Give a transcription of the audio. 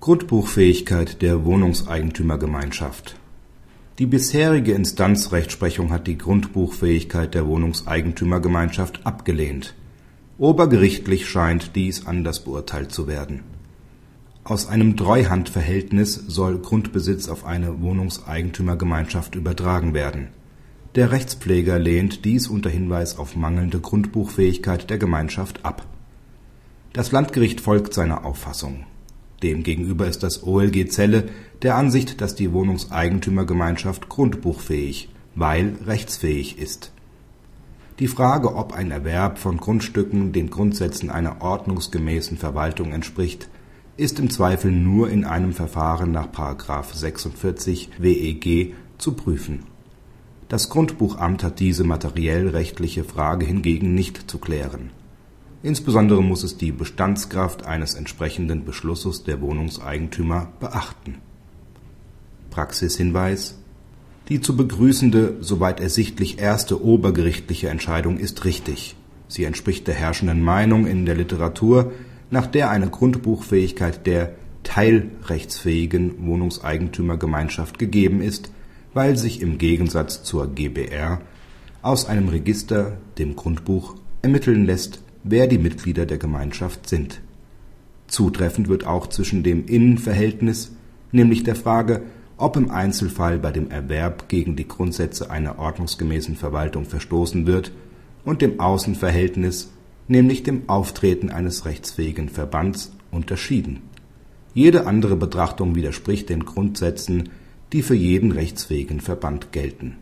Grundbuchfähigkeit der Wohnungseigentümergemeinschaft Die bisherige Instanzrechtsprechung hat die Grundbuchfähigkeit der Wohnungseigentümergemeinschaft abgelehnt. Obergerichtlich scheint dies anders beurteilt zu werden. Aus einem Treuhandverhältnis soll Grundbesitz auf eine Wohnungseigentümergemeinschaft übertragen werden. Der Rechtspfleger lehnt dies unter Hinweis auf mangelnde Grundbuchfähigkeit der Gemeinschaft ab. Das Landgericht folgt seiner Auffassung. Demgegenüber ist das OLG Celle der Ansicht, dass die Wohnungseigentümergemeinschaft grundbuchfähig, weil rechtsfähig ist. Die Frage, ob ein Erwerb von Grundstücken den Grundsätzen einer ordnungsgemäßen Verwaltung entspricht, ist im Zweifel nur in einem Verfahren nach § 46 WEG zu prüfen. Das Grundbuchamt hat diese materiell-rechtliche Frage hingegen nicht zu klären. Insbesondere muss es die Bestandskraft eines entsprechenden Beschlusses der Wohnungseigentümer beachten. Praxishinweis Die zu begrüßende, soweit ersichtlich erste obergerichtliche Entscheidung ist richtig. Sie entspricht der herrschenden Meinung in der Literatur, nach der eine Grundbuchfähigkeit der teilrechtsfähigen Wohnungseigentümergemeinschaft gegeben ist, weil sich im Gegensatz zur GbR aus einem Register, dem Grundbuch, ermitteln lässt wer die Mitglieder der Gemeinschaft sind. Zutreffend wird auch zwischen dem Innenverhältnis, nämlich der Frage, ob im Einzelfall bei dem Erwerb gegen die Grundsätze einer ordnungsgemäßen Verwaltung verstoßen wird, und dem Außenverhältnis, nämlich dem Auftreten eines rechtsfähigen Verbands, unterschieden. Jede andere Betrachtung widerspricht den Grundsätzen, die für jeden rechtsfähigen Verband gelten